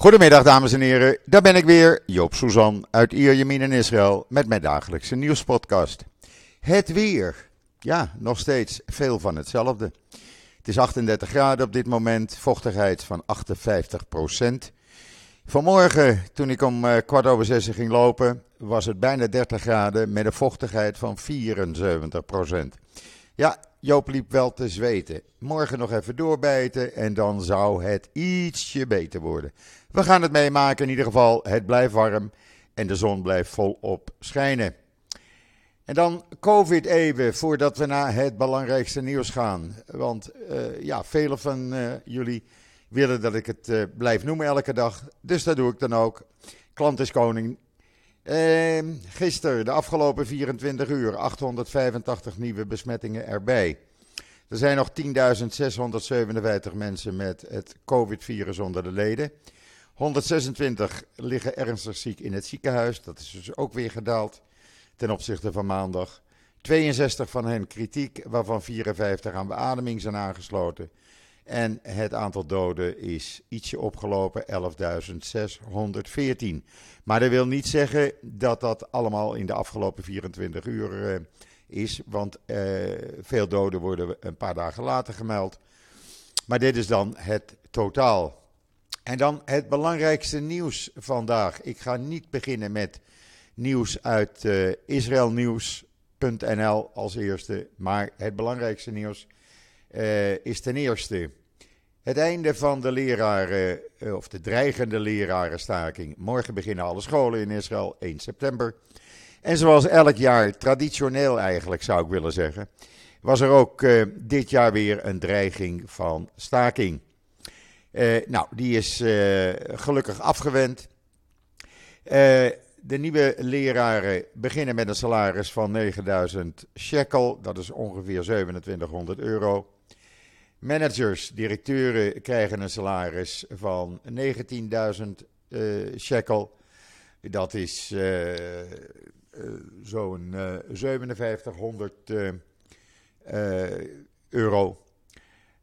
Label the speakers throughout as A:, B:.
A: Goedemiddag dames en heren, daar ben ik weer, Joop Suzan uit Ierjemien in Israël met mijn dagelijkse nieuwspodcast. Het weer, ja, nog steeds veel van hetzelfde. Het is 38 graden op dit moment, vochtigheid van 58 procent. Vanmorgen, toen ik om eh, kwart over zes ging lopen, was het bijna 30 graden met een vochtigheid van 74 procent. Ja, Joop liep wel te zweten. Morgen nog even doorbijten en dan zou het ietsje beter worden. We gaan het meemaken in ieder geval. Het blijft warm en de zon blijft volop schijnen. En dan COVID even, voordat we naar het belangrijkste nieuws gaan. Want uh, ja, velen van uh, jullie willen dat ik het uh, blijf noemen elke dag. Dus dat doe ik dan ook. Klant is koning. Ehm, gisteren, de afgelopen 24 uur, 885 nieuwe besmettingen erbij. Er zijn nog 10.657 mensen met het COVID-virus onder de leden. 126 liggen ernstig ziek in het ziekenhuis. Dat is dus ook weer gedaald ten opzichte van maandag. 62 van hen kritiek, waarvan 54 aan beademing zijn aangesloten. En het aantal doden is ietsje opgelopen, 11.614. Maar dat wil niet zeggen dat dat allemaal in de afgelopen 24 uur uh, is, want uh, veel doden worden een paar dagen later gemeld. Maar dit is dan het totaal. En dan het belangrijkste nieuws vandaag. Ik ga niet beginnen met nieuws uit uh, israelnieuws.nl als eerste, maar het belangrijkste nieuws is ten eerste het einde van de leraren, eh, of de dreigende lerarenstaking. Morgen beginnen alle scholen in Israël, 1 september. En zoals elk jaar, traditioneel eigenlijk zou ik willen zeggen, was er ook dit jaar weer een dreiging van staking. Uh, nou, die is uh, gelukkig afgewend. de nieuwe leraren beginnen met een salaris van 9000 shekel, dat is ongeveer 2700 euro. Managers, directeuren krijgen een salaris van 19.000 uh, shekel. Dat is zo'n 5700 euro.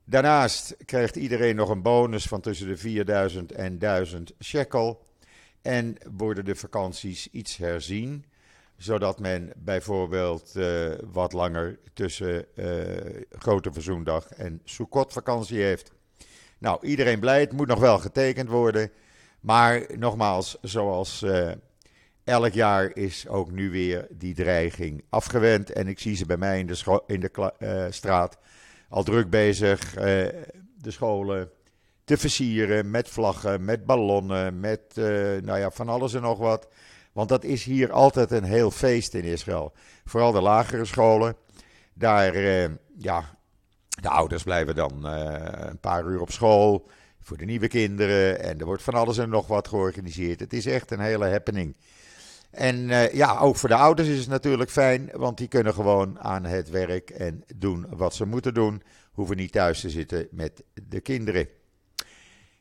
A: Daarnaast krijgt iedereen nog een bonus van tussen de 4000 en 1000 shekel. En worden de vakanties iets herzien zodat men bijvoorbeeld uh, wat langer tussen uh, Grote Verzoendag en Sukkot vakantie heeft. Nou, iedereen blij, het moet nog wel getekend worden. Maar nogmaals, zoals uh, elk jaar is ook nu weer die dreiging afgewend. En ik zie ze bij mij in de, in de straat al druk bezig de scholen te versieren met vlaggen, met ballonnen, met nou ja, van alles en nog wat. Want dat is hier altijd een heel feest in Israël. Vooral de lagere scholen. Daar, eh, ja, de ouders blijven dan eh, een paar uur op school voor de nieuwe kinderen. En er wordt van alles en nog wat georganiseerd. Het is echt een hele happening. En uh, ja, ook voor de ouders is het natuurlijk fijn, want die kunnen gewoon aan het werk en doen wat ze moeten doen. Hoeven niet thuis te zitten met de kinderen.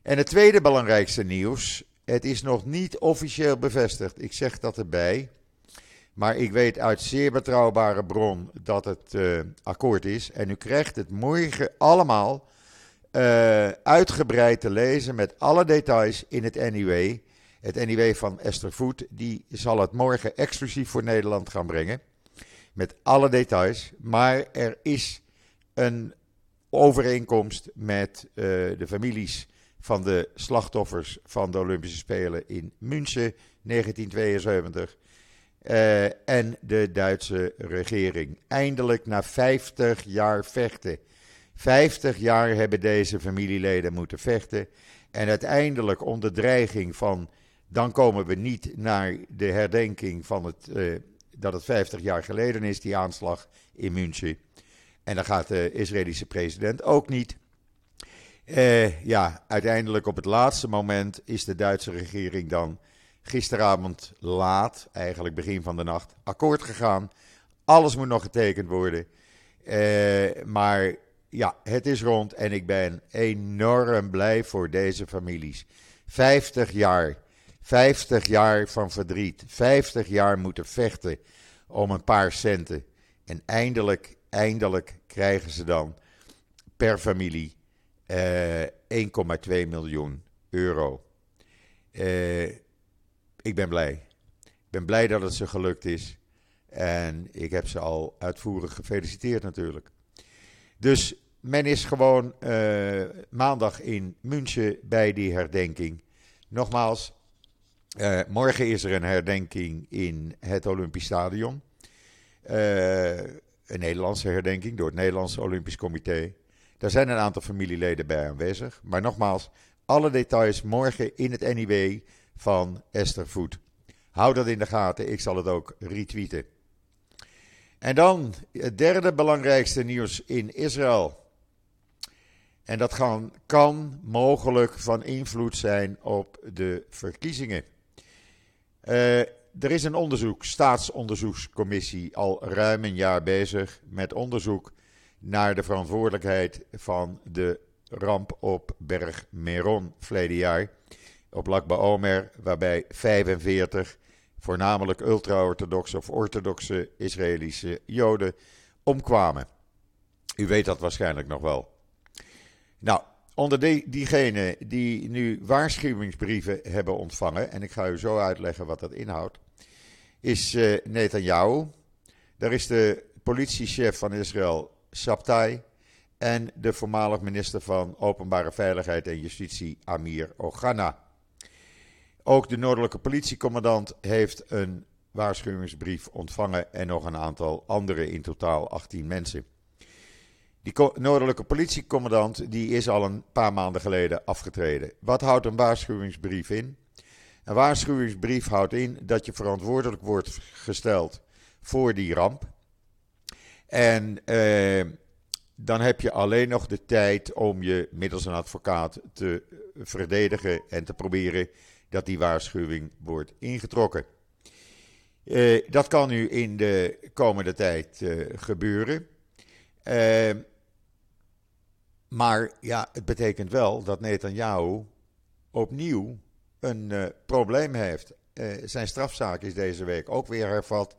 A: En het tweede belangrijkste nieuws het is nog niet officieel bevestigd. Ik zeg dat erbij. Maar ik weet uit zeer betrouwbare bron dat het uh, akkoord is. En u krijgt het morgen allemaal uh, uitgebreid te lezen met alle details in het NIW. Het NIW van Esther Voet, die zal het morgen exclusief voor Nederland gaan brengen. Met alle details. Maar er is een overeenkomst met uh, de families van de slachtoffers van de Olympische Spelen in München 1972. Uh, en de Duitse regering. Eindelijk na 50 jaar vechten. 50 jaar hebben deze familieleden moeten vechten. En uiteindelijk onder dreiging van. Dan komen we niet naar de herdenking van het. Uh, dat het 50 jaar geleden is, die aanslag in München. En dan gaat de Israëlische president ook niet. Uh, ja, uiteindelijk op het laatste moment is de Duitse regering dan gisteravond laat, eigenlijk begin van de nacht, akkoord gegaan. Alles moet nog getekend worden. Uh, maar ja, het is rond en ik ben enorm blij voor deze families. 50 jaar, 50 jaar van verdriet, 50 jaar moeten vechten om een paar centen. En eindelijk, eindelijk krijgen ze dan per familie uh, eh, 1,2 miljoen euro. ik ben blij. Ik ben blij dat het ze gelukt is. En ik heb ze al uitvoerig gefeliciteerd natuurlijk. Dus men is gewoon uh, maandag in München bij die herdenking. Nogmaals, uh, morgen is er een herdenking in het Olympisch Stadion. Uh, een Nederlandse herdenking door het Nederlandse Olympisch Comité. Daar zijn een aantal familieleden bij aanwezig. Maar nogmaals, alle details morgen in het NIW van Esther Voet. Hou dat in de gaten, ik zal het ook retweeten. En dan het derde belangrijkste nieuws in Israël. En dat kan mogelijk van invloed zijn op de verkiezingen. Uh, er is een onderzoek, staatsonderzoekscommissie, al ruim een jaar bezig met onderzoek naar de verantwoordelijkheid van de ramp op Berg Meron verleden jaar. Op Lakba Omer, waarbij 45 voornamelijk ultra-orthodoxe of orthodoxe Israëlische Joden omkwamen. U weet dat waarschijnlijk nog wel. Nou, onder die, diegenen die nu waarschuwingsbrieven hebben ontvangen, en ik ga u zo uitleggen wat dat inhoudt, is uh, Netanyahu. Daar is de politiechef van Israël, Sabtai, en de voormalig minister van Openbare Veiligheid en Justitie, Amir Ogana. Ook de noordelijke politiecommandant heeft een waarschuwingsbrief ontvangen en nog een aantal andere, in totaal 18 mensen. Die noordelijke politiecommandant die is al een paar maanden geleden afgetreden. Wat houdt een waarschuwingsbrief in? Een waarschuwingsbrief houdt in dat je verantwoordelijk wordt gesteld voor die ramp. En eh, dan heb je alleen nog de tijd om je middels een advocaat te verdedigen en te proberen dat die waarschuwing wordt ingetrokken. Uh, dat kan nu in de komende tijd uh, gebeuren. Maar ja, het betekent wel dat Netanyahu opnieuw een probleem heeft. zijn strafzaak is deze week ook weer hervat.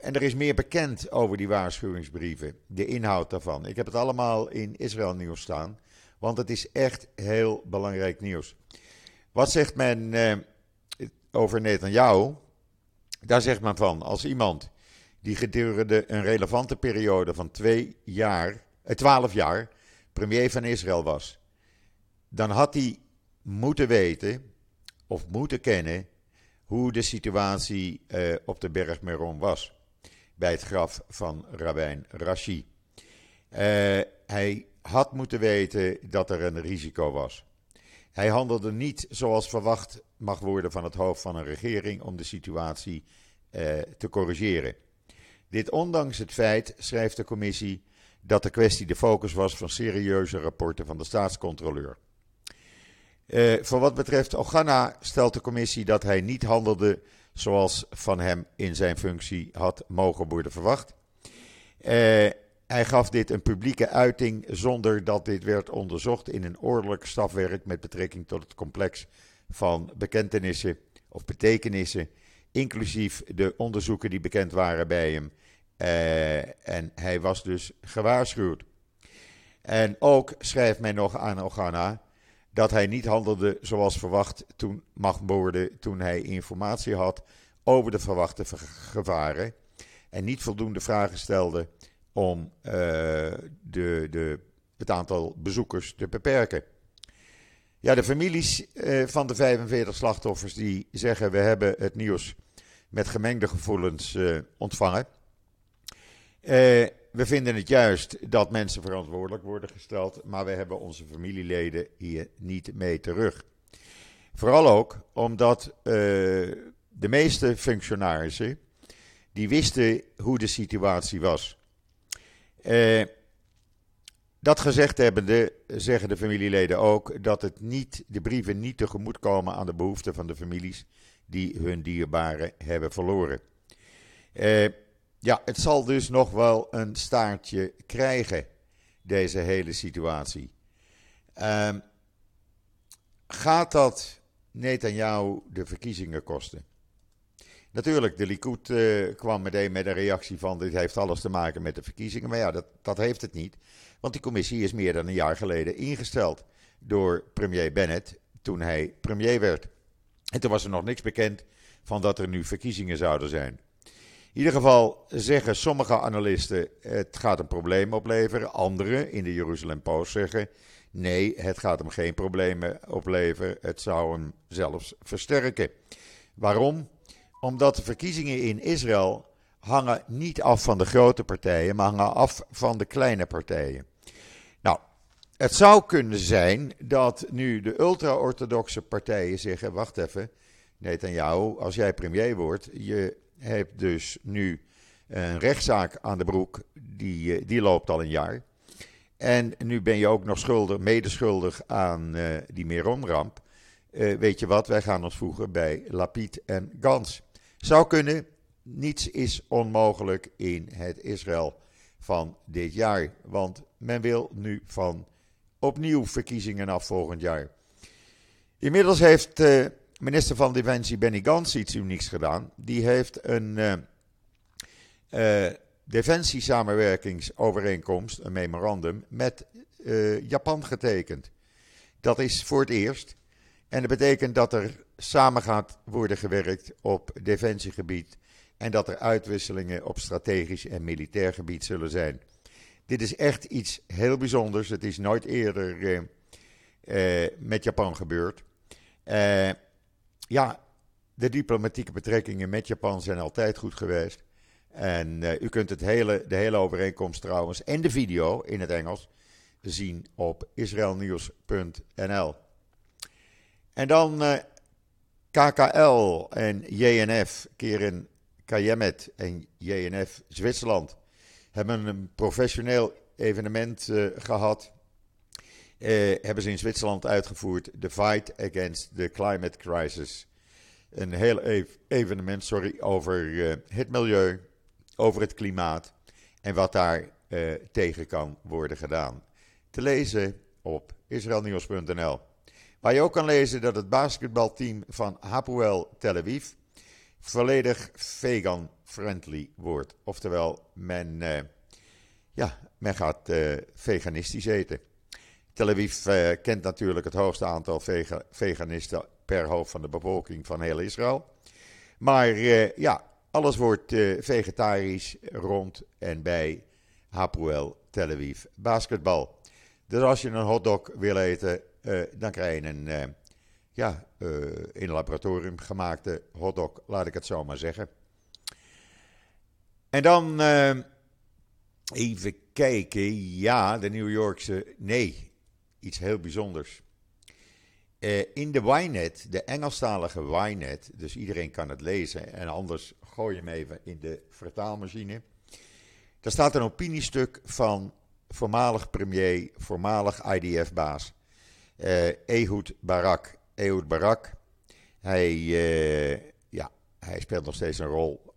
A: en er is meer bekend over die waarschuwingsbrieven, de inhoud daarvan. Ik heb het allemaal in Israël nieuws staan, want het is echt heel belangrijk nieuws. Wat zegt men eh, over Netanyahu? Daar zegt men van, als iemand die gedurende een relevante periode van twee jaar, eh, twaalf jaar premier van Israël was, dan had hij moeten weten of moeten kennen hoe de situatie eh, op de berg Meron was. Bij het graf van Rabijn Rashi. Uh, hij had moeten weten dat er een risico was. Hij handelde niet zoals verwacht mag worden van het hoofd van een regering om de situatie eh, te corrigeren. Dit ondanks het feit, schrijft de commissie, dat de kwestie de focus was van serieuze rapporten van de staatscontroleur. Eh, voor wat betreft Ogana stelt de commissie dat hij niet handelde zoals van hem in zijn functie had mogen worden verwacht. Eh, hij gaf dit een publieke uiting zonder dat dit werd onderzocht in een ordelijk stafwerk met betrekking tot het complex van bekentenissen of betekenissen, inclusief de onderzoeken die bekend waren bij hem. Uh, en hij was dus gewaarschuwd. En ook schrijft men nog aan Ogana dat hij niet handelde zoals verwacht toen mag worden toen hij informatie had over de verwachte gevaren en niet voldoende vragen stelde om uh, de, de, het aantal bezoekers te beperken. Ja, de families uh, van de 45 slachtoffers die zeggen we hebben het nieuws met gemengde gevoelens ontvangen. We vinden het juist dat mensen verantwoordelijk worden gesteld, maar we hebben onze familieleden hier niet mee terug. Vooral ook omdat de meeste functionarissen die wisten hoe de situatie was. Eh, dat gezegd hebbende zeggen de familieleden ook dat het niet, de brieven niet tegemoet komen aan de behoeften van de families die hun dierbaren hebben verloren. Eh, ja, het zal dus nog wel een staartje krijgen, deze hele situatie. Uh, gaat dat Netanyahu de verkiezingen kosten? Natuurlijk, de Likud uh, kwam meteen met een reactie van dit heeft alles te maken met de verkiezingen. Maar ja, dat, dat heeft het niet. Want die commissie is meer dan een jaar geleden ingesteld door premier Bennett. toen hij premier werd. En toen was er nog niks bekend van dat er nu verkiezingen zouden zijn. In ieder geval zeggen sommige analisten het gaat een probleem opleveren. Anderen in de Jeruzalem Post zeggen nee, het gaat hem geen problemen opleveren. Het zou hem zelfs versterken. Waarom? Omdat de verkiezingen in Israël hangen niet af van de grote partijen, maar hangen af van de kleine partijen. Nou, het zou kunnen zijn dat nu de ultra-orthodoxe partijen zeggen: wacht even, Netanyahu, als jij premier wordt, je hebt dus nu een rechtszaak aan de broek, die, eh, die loopt al een jaar. En nu ben je ook nog schuldig, medeschuldig aan uh, die Meron-ramp. Uh, weet je wat, wij gaan ons voegen bij Lapid en Gans. Zou kunnen, niets is onmogelijk in het Israël van dit jaar. Want men wil nu van opnieuw verkiezingen af volgend jaar. Inmiddels heeft minister van Defensie Benny Gans iets unieks gedaan. Die heeft een uh, uh, defensiesamenwerkingsovereenkomst, een memorandum, met Japan getekend. Dat is voor het eerst. En dat betekent dat er samen gaat worden gewerkt op defensiegebied en dat er uitwisselingen op strategisch en militair gebied zullen zijn. Dit is echt iets heel bijzonders. Het is nooit eerder met Japan gebeurd. Uh, ja, de diplomatieke betrekkingen met Japan zijn altijd goed geweest. En u kunt het hele, de hele overeenkomst trouwens en de video in het Engels zien op israelnieuws.nl. En dan KKL en JNF keren Kajemet en JNF Zwitserland hebben een professioneel evenement uh, gehad. Uh, hebben ze in Zwitserland uitgevoerd. The Fight Against the Climate Crisis. Een heel ev evenement sorry, over uh, het milieu, over het klimaat en wat daar tegen kan worden gedaan. Te lezen op israelnieuws.nl. Waar je ook kan lezen dat het basketbalteam van Hapoel Tel Aviv volledig vegan-friendly wordt. Oftewel, men, ja, men gaat veganistisch eten. Tel Aviv uh, kent natuurlijk het hoogste aantal vega veganisten per hoofd van de bevolking van heel Israël. Maar ja, alles wordt vegetarisch rond en bij Hapoel Tel Aviv basketbal. Dus als je een hotdog wil eten, dan krijg je een ja, in een laboratorium gemaakte hotdog, laat ik het zo maar zeggen. En dan even kijken. Ja, de New Yorkse. Nee, iets heel bijzonders. Uh, in de Ynet, de Engelstalige Ynet, dus iedereen kan het lezen en anders gooi je hem even in de vertaalmachine. Daar staat een opiniestuk van voormalig premier, voormalig IDF-baas uh, Ehud Barak. Ehud Barak. Hij, uh, ja, hij speelt nog steeds een rol,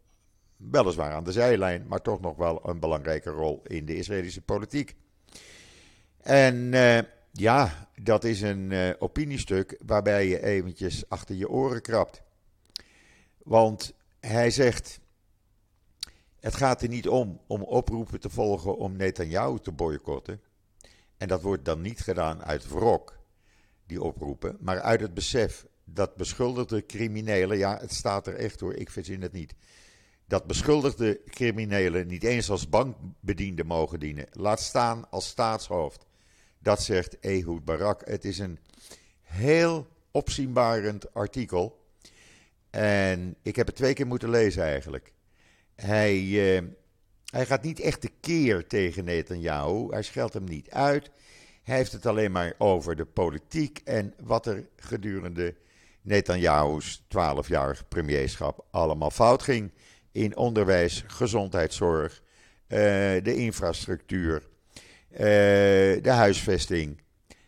A: weliswaar aan de zijlijn, maar toch nog wel een belangrijke rol in de Israëlische politiek. En ja, dat is een uh, opiniestuk waarbij je eventjes achter je oren krabt. Want hij zegt, het gaat er niet om om oproepen te volgen om Netanyahu te boycotten. En dat wordt dan niet gedaan uit wrok die oproepen, maar uit het besef dat beschuldigde criminelen, ja, het staat er echt hoor, ik verzin het niet, dat beschuldigde criminelen niet eens als bankbediende mogen dienen, laat staan als staatshoofd. Dat zegt Ehud Barak. Het is een heel opzienbarend artikel. En ik heb het twee keer moeten lezen eigenlijk. Hij, uh, hij gaat niet echt de keer tegen Netanyahu. Hij scheldt hem niet uit. Hij heeft het alleen maar over de politiek en wat er gedurende Netanyahu's 12-jarig premierschap allemaal fout ging. In onderwijs, gezondheidszorg, uh, de infrastructuur, de huisvesting.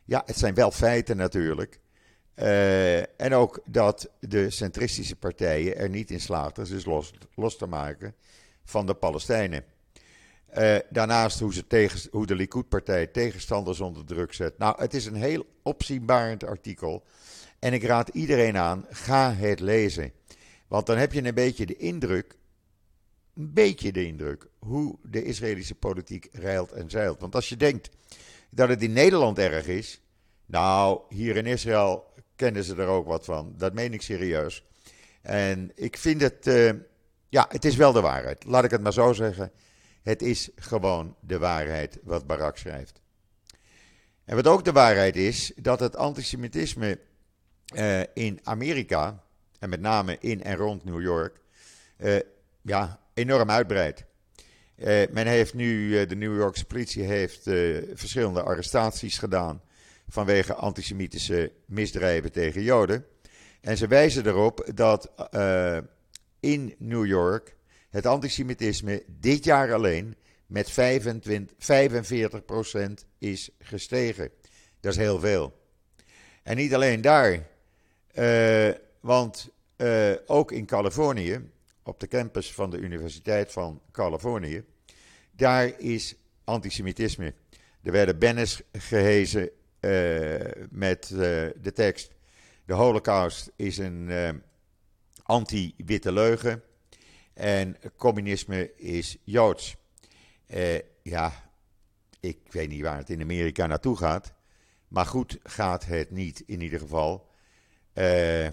A: Ja, het zijn wel feiten natuurlijk. Uh, en ook dat de centristische partijen er niet in slaagden zich los, los te maken van de Palestijnen. Uh, daarnaast hoe, ze tegen, hoe de Likud-partij tegenstanders onder druk zet. Nou, het is een heel opzienbarend artikel. En ik raad iedereen aan, ga het lezen. Want dan heb je een beetje de indruk, een beetje de indruk, hoe de Israëlische politiek reilt en zeilt. Want als je denkt dat het in Nederland erg is, nou, hier in Israël kennen ze er ook wat van. Dat meen ik serieus. En ik vind het, uh, ja, het is wel de waarheid. Laat ik het maar zo zeggen. Het is gewoon de waarheid wat Barak schrijft. En wat ook de waarheid is, dat het antisemitisme uh, in Amerika, en met name in en rond New York, uh, ja, enorm uitbreidt. Uh, men heeft nu, de New Yorkse politie heeft verschillende arrestaties gedaan vanwege antisemitische misdrijven tegen Joden. En ze wijzen erop dat in New York het antisemitisme dit jaar alleen met 25, 45% is gestegen. Dat is heel veel. En niet alleen daar, want ook in Californië, op de campus van de Universiteit van Californië, daar is antisemitisme. Er werden banners gehezen uh, met de tekst: De Holocaust is een anti-witte leugen en communisme is joods. Uh, ja, ik weet niet waar het in Amerika naartoe gaat. Maar goed gaat het niet in ieder geval. Uh,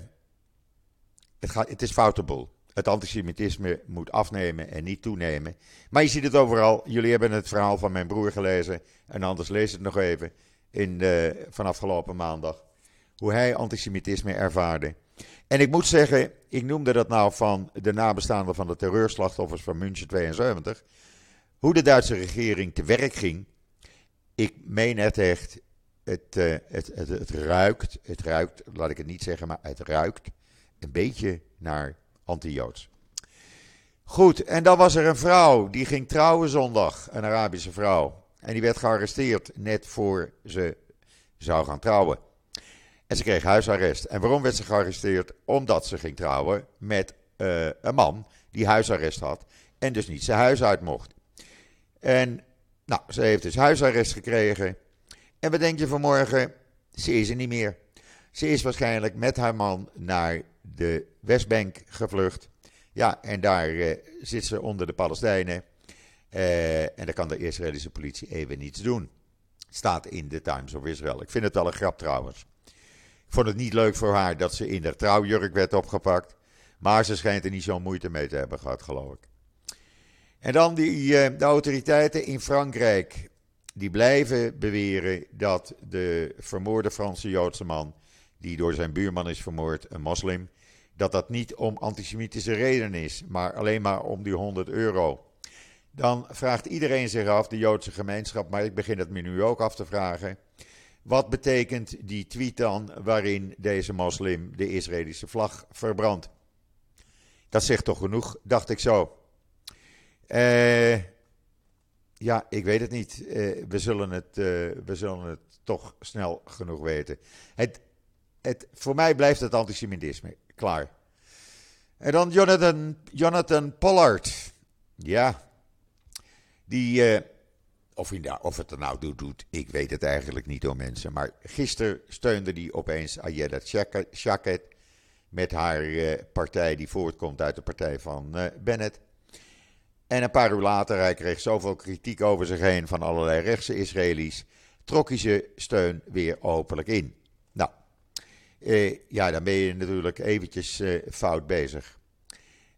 A: het, gaat, het is foutable. Het antisemitisme moet afnemen en niet toenemen. Maar je ziet het overal. Jullie hebben het verhaal van mijn broer gelezen. En anders lees het nog even in de, van afgelopen maandag. Hoe hij antisemitisme ervaarde. En ik moet zeggen, ik noemde dat nou van de nabestaanden van de terreurslachtoffers van München 72. Hoe de Duitse regering te werk ging. Ik meen het echt. Het, uh, het, het, het, ruikt, het ruikt, laat ik het niet zeggen, maar het ruikt een beetje naar anti-Joods. Goed, en dan was er een vrouw die ging trouwen zondag, een Arabische vrouw. En die werd gearresteerd net voor ze zou gaan trouwen. En ze kreeg huisarrest. En waarom werd ze gearresteerd? Omdat ze ging trouwen met uh, een man die huisarrest had en dus niet zijn huis uit mocht. En nou, ze heeft dus huisarrest gekregen. En wat denk je vanmorgen? Ze is er niet meer. Ze is waarschijnlijk met haar man naar de Westbank gevlucht. Ja, en daar uh, zit ze onder de Palestijnen. Uh, en dan kan de Israëlische politie even niets doen. Staat in de Times of Israel. Ik vind het wel een grap trouwens. Ik vond het niet leuk voor haar dat ze in de trouwjurk werd opgepakt. Maar ze schijnt er niet zo'n moeite mee te hebben gehad, geloof ik. En dan die, eh, de autoriteiten in Frankrijk. Die blijven beweren dat de vermoorde Franse Joodse man. Die door zijn buurman is vermoord, een moslim. dat dat niet om antisemitische redenen is, maar alleen maar om die 100 euro. Dan vraagt iedereen zich af, de Joodse gemeenschap, maar ik begin het me nu ook af te vragen. Wat betekent die tweet dan waarin deze moslim de Israëlische vlag verbrandt? Dat zegt toch genoeg, dacht ik zo. Uh, ja, ik weet het niet. Uh, we, zullen het, uh, we zullen het toch snel genoeg weten. Het, het, voor mij blijft het antisemitisme. Klaar. En dan Jonathan, Jonathan Pollard. Ja. Die, of, hij, of het er nou doet, doet, ik weet het eigenlijk niet door mensen. Maar gisteren steunde hij opeens Ayeda Shaket met haar partij die voortkomt uit de partij van Bennett. En een paar uur later, hij kreeg zoveel kritiek over zich heen van allerlei rechtse Israëli's, trok hij zijn steun weer openlijk in. Eh, ja, dan ben je natuurlijk eventjes eh, fout bezig.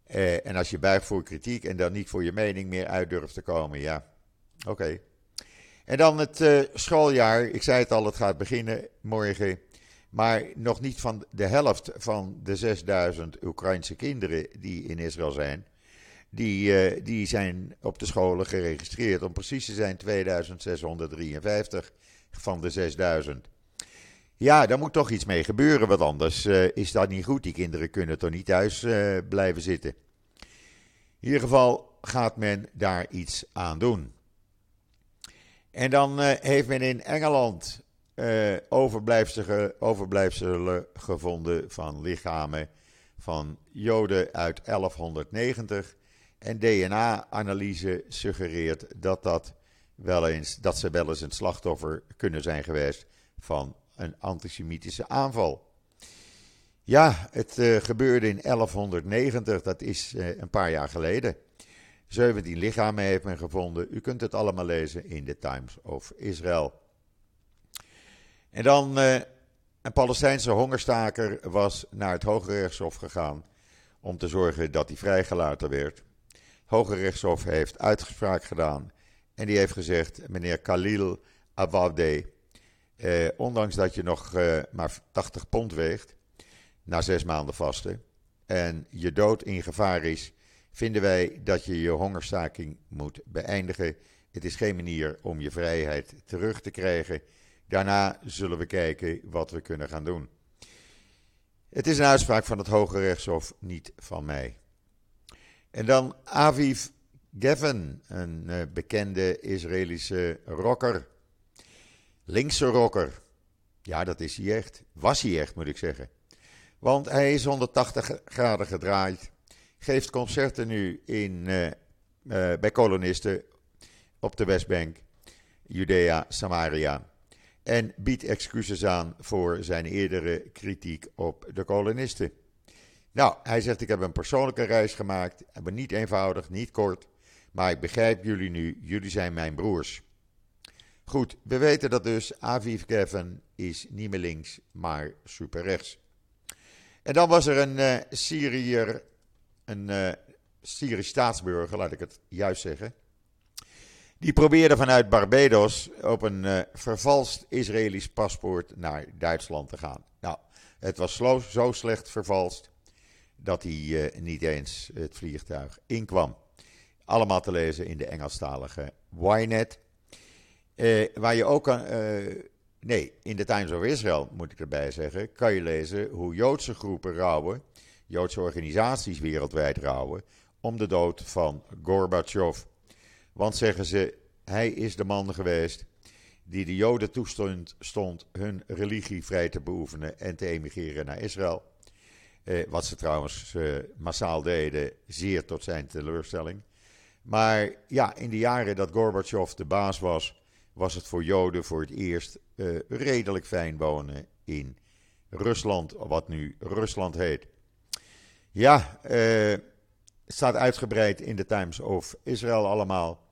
A: Eh, en als je buigt voor kritiek en dan niet voor je mening meer uit durft te komen, ja, oké. En dan het schooljaar, ik zei het al, het gaat beginnen morgen. Maar nog niet van de helft van de 6000 Oekraïnse kinderen die in Israël zijn die, die zijn op de scholen geregistreerd. Om precies te zijn 2653 van de 6000. Ja, daar moet toch iets mee gebeuren, want anders uh, is dat niet goed. Die kinderen kunnen toch niet thuis uh, blijven zitten. In ieder geval gaat men daar iets aan doen. En dan heeft men in Engeland overblijfselen, overblijfselen gevonden van lichamen van Joden uit 1190 en DNA-analyse suggereert dat, dat, wel eens, dat ze wel eens een slachtoffer kunnen zijn geweest van een antisemitische aanval. Ja, het uh, gebeurde in 1190, dat is uh, een paar jaar geleden. 17 lichamen heeft men gevonden. U kunt het allemaal lezen in de Times of Israel. En dan uh, Een Palestijnse hongerstaker was naar het Hoge Rechtshof gegaan om te zorgen dat hij vrijgelaten werd. Het Hoge Rechtshof heeft uitspraak gedaan en die heeft gezegd: meneer Khalil Awade, eh, ondanks dat je nog eh, maar 80 pond weegt, na zes maanden vasten, en je dood in gevaar is, vinden wij dat je je hongerstaking moet beëindigen. Het is geen manier om je vrijheid terug te krijgen. Daarna zullen we kijken wat we kunnen gaan doen. Het is een uitspraak van het Hoge Rechtshof, niet van mij. En dan Aviv Gevin, een uh, bekende Israëlische rocker. Linkse rocker. Ja, dat is hij echt. Was hij echt, moet ik zeggen. Want hij is 180 graden gedraaid. Geeft concerten nu in, uh, uh, bij kolonisten op de Westbank, Judea, Samaria. En biedt excuses aan voor zijn eerdere kritiek op de kolonisten. Nou, hij zegt: Ik heb een persoonlijke reis gemaakt. Niet eenvoudig, niet kort. Maar ik begrijp jullie nu. Jullie zijn mijn broers. Goed, we weten dat dus Aviv Kevin is niet meer links, maar super rechts. En dan was er een uh, Syriër, een uh, Syrisch staatsburger, laat ik het juist zeggen. Die probeerde vanuit Barbados op een uh, vervalst Israëlisch paspoort naar Duitsland te gaan. Nou, het was zo, zo slecht vervalst dat hij niet eens het vliegtuig inkwam. Allemaal te lezen in de Engelstalige Ynet. Waar je ook kan Nee, in de Times of Israel, moet ik erbij zeggen, kan je lezen hoe Joodse groepen rouwen, Joodse organisaties wereldwijd rouwen, om de dood van Gorbachev. Want zeggen ze, hij is de man geweest die de Joden toestond stond hun religie vrij te beoefenen en te emigreren naar Israël. Eh, wat ze trouwens eh, massaal deden, zeer tot zijn teleurstelling. Maar ja, in de jaren dat Gorbachev de baas was, was het voor Joden voor het eerst uh, redelijk fijn wonen in Rusland, wat nu Rusland heet. Ja, uh, het staat uitgebreid in de Times of Israel allemaal.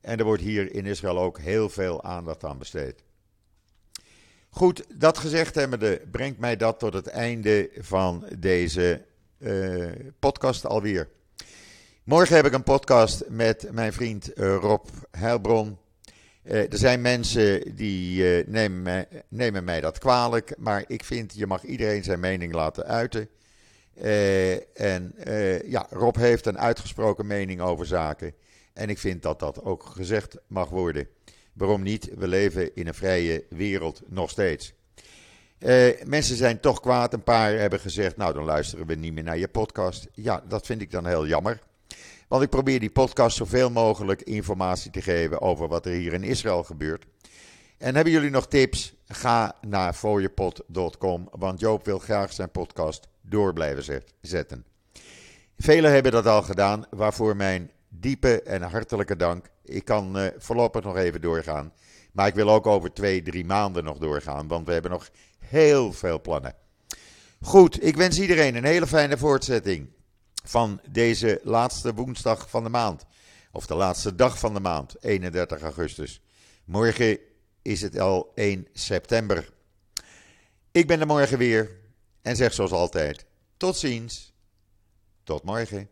A: En er wordt hier in Israël ook heel veel aandacht aan besteed. Goed, dat gezegd hebbende brengt mij dat tot het einde van deze uh, podcast alweer. Morgen heb ik een podcast met mijn vriend Rob Heilbron. Uh, er zijn mensen die uh, nemen, nemen, mij, dat kwalijk, maar ik vind je mag iedereen zijn mening laten uiten. Uh, en ja, Rob heeft een uitgesproken mening over zaken. En ik vind dat dat ook gezegd mag worden. Waarom niet? We leven in een vrije wereld nog steeds. mensen zijn toch kwaad. Een paar hebben gezegd: Nou, dan luisteren we niet meer naar je podcast. Ja, dat vind ik dan heel jammer. Want ik probeer die podcast zoveel mogelijk informatie te geven over wat er hier in Israël gebeurt. En hebben jullie nog tips? Ga naar fooiepot.com, want Joop wil graag zijn podcast door blijven zetten. Velen hebben dat al gedaan, waarvoor mijn diepe en hartelijke dank. Ik kan uh, voorlopig nog even doorgaan. Maar ik wil ook over twee, drie maanden nog doorgaan, want we hebben nog heel veel plannen. Goed, ik wens iedereen een hele fijne voortzetting van deze laatste woensdag van de maand. Of de laatste dag van de maand, 31 augustus. Morgen is het al 1 september. Ik ben er morgen weer en zeg zoals altijd: tot ziens, tot morgen.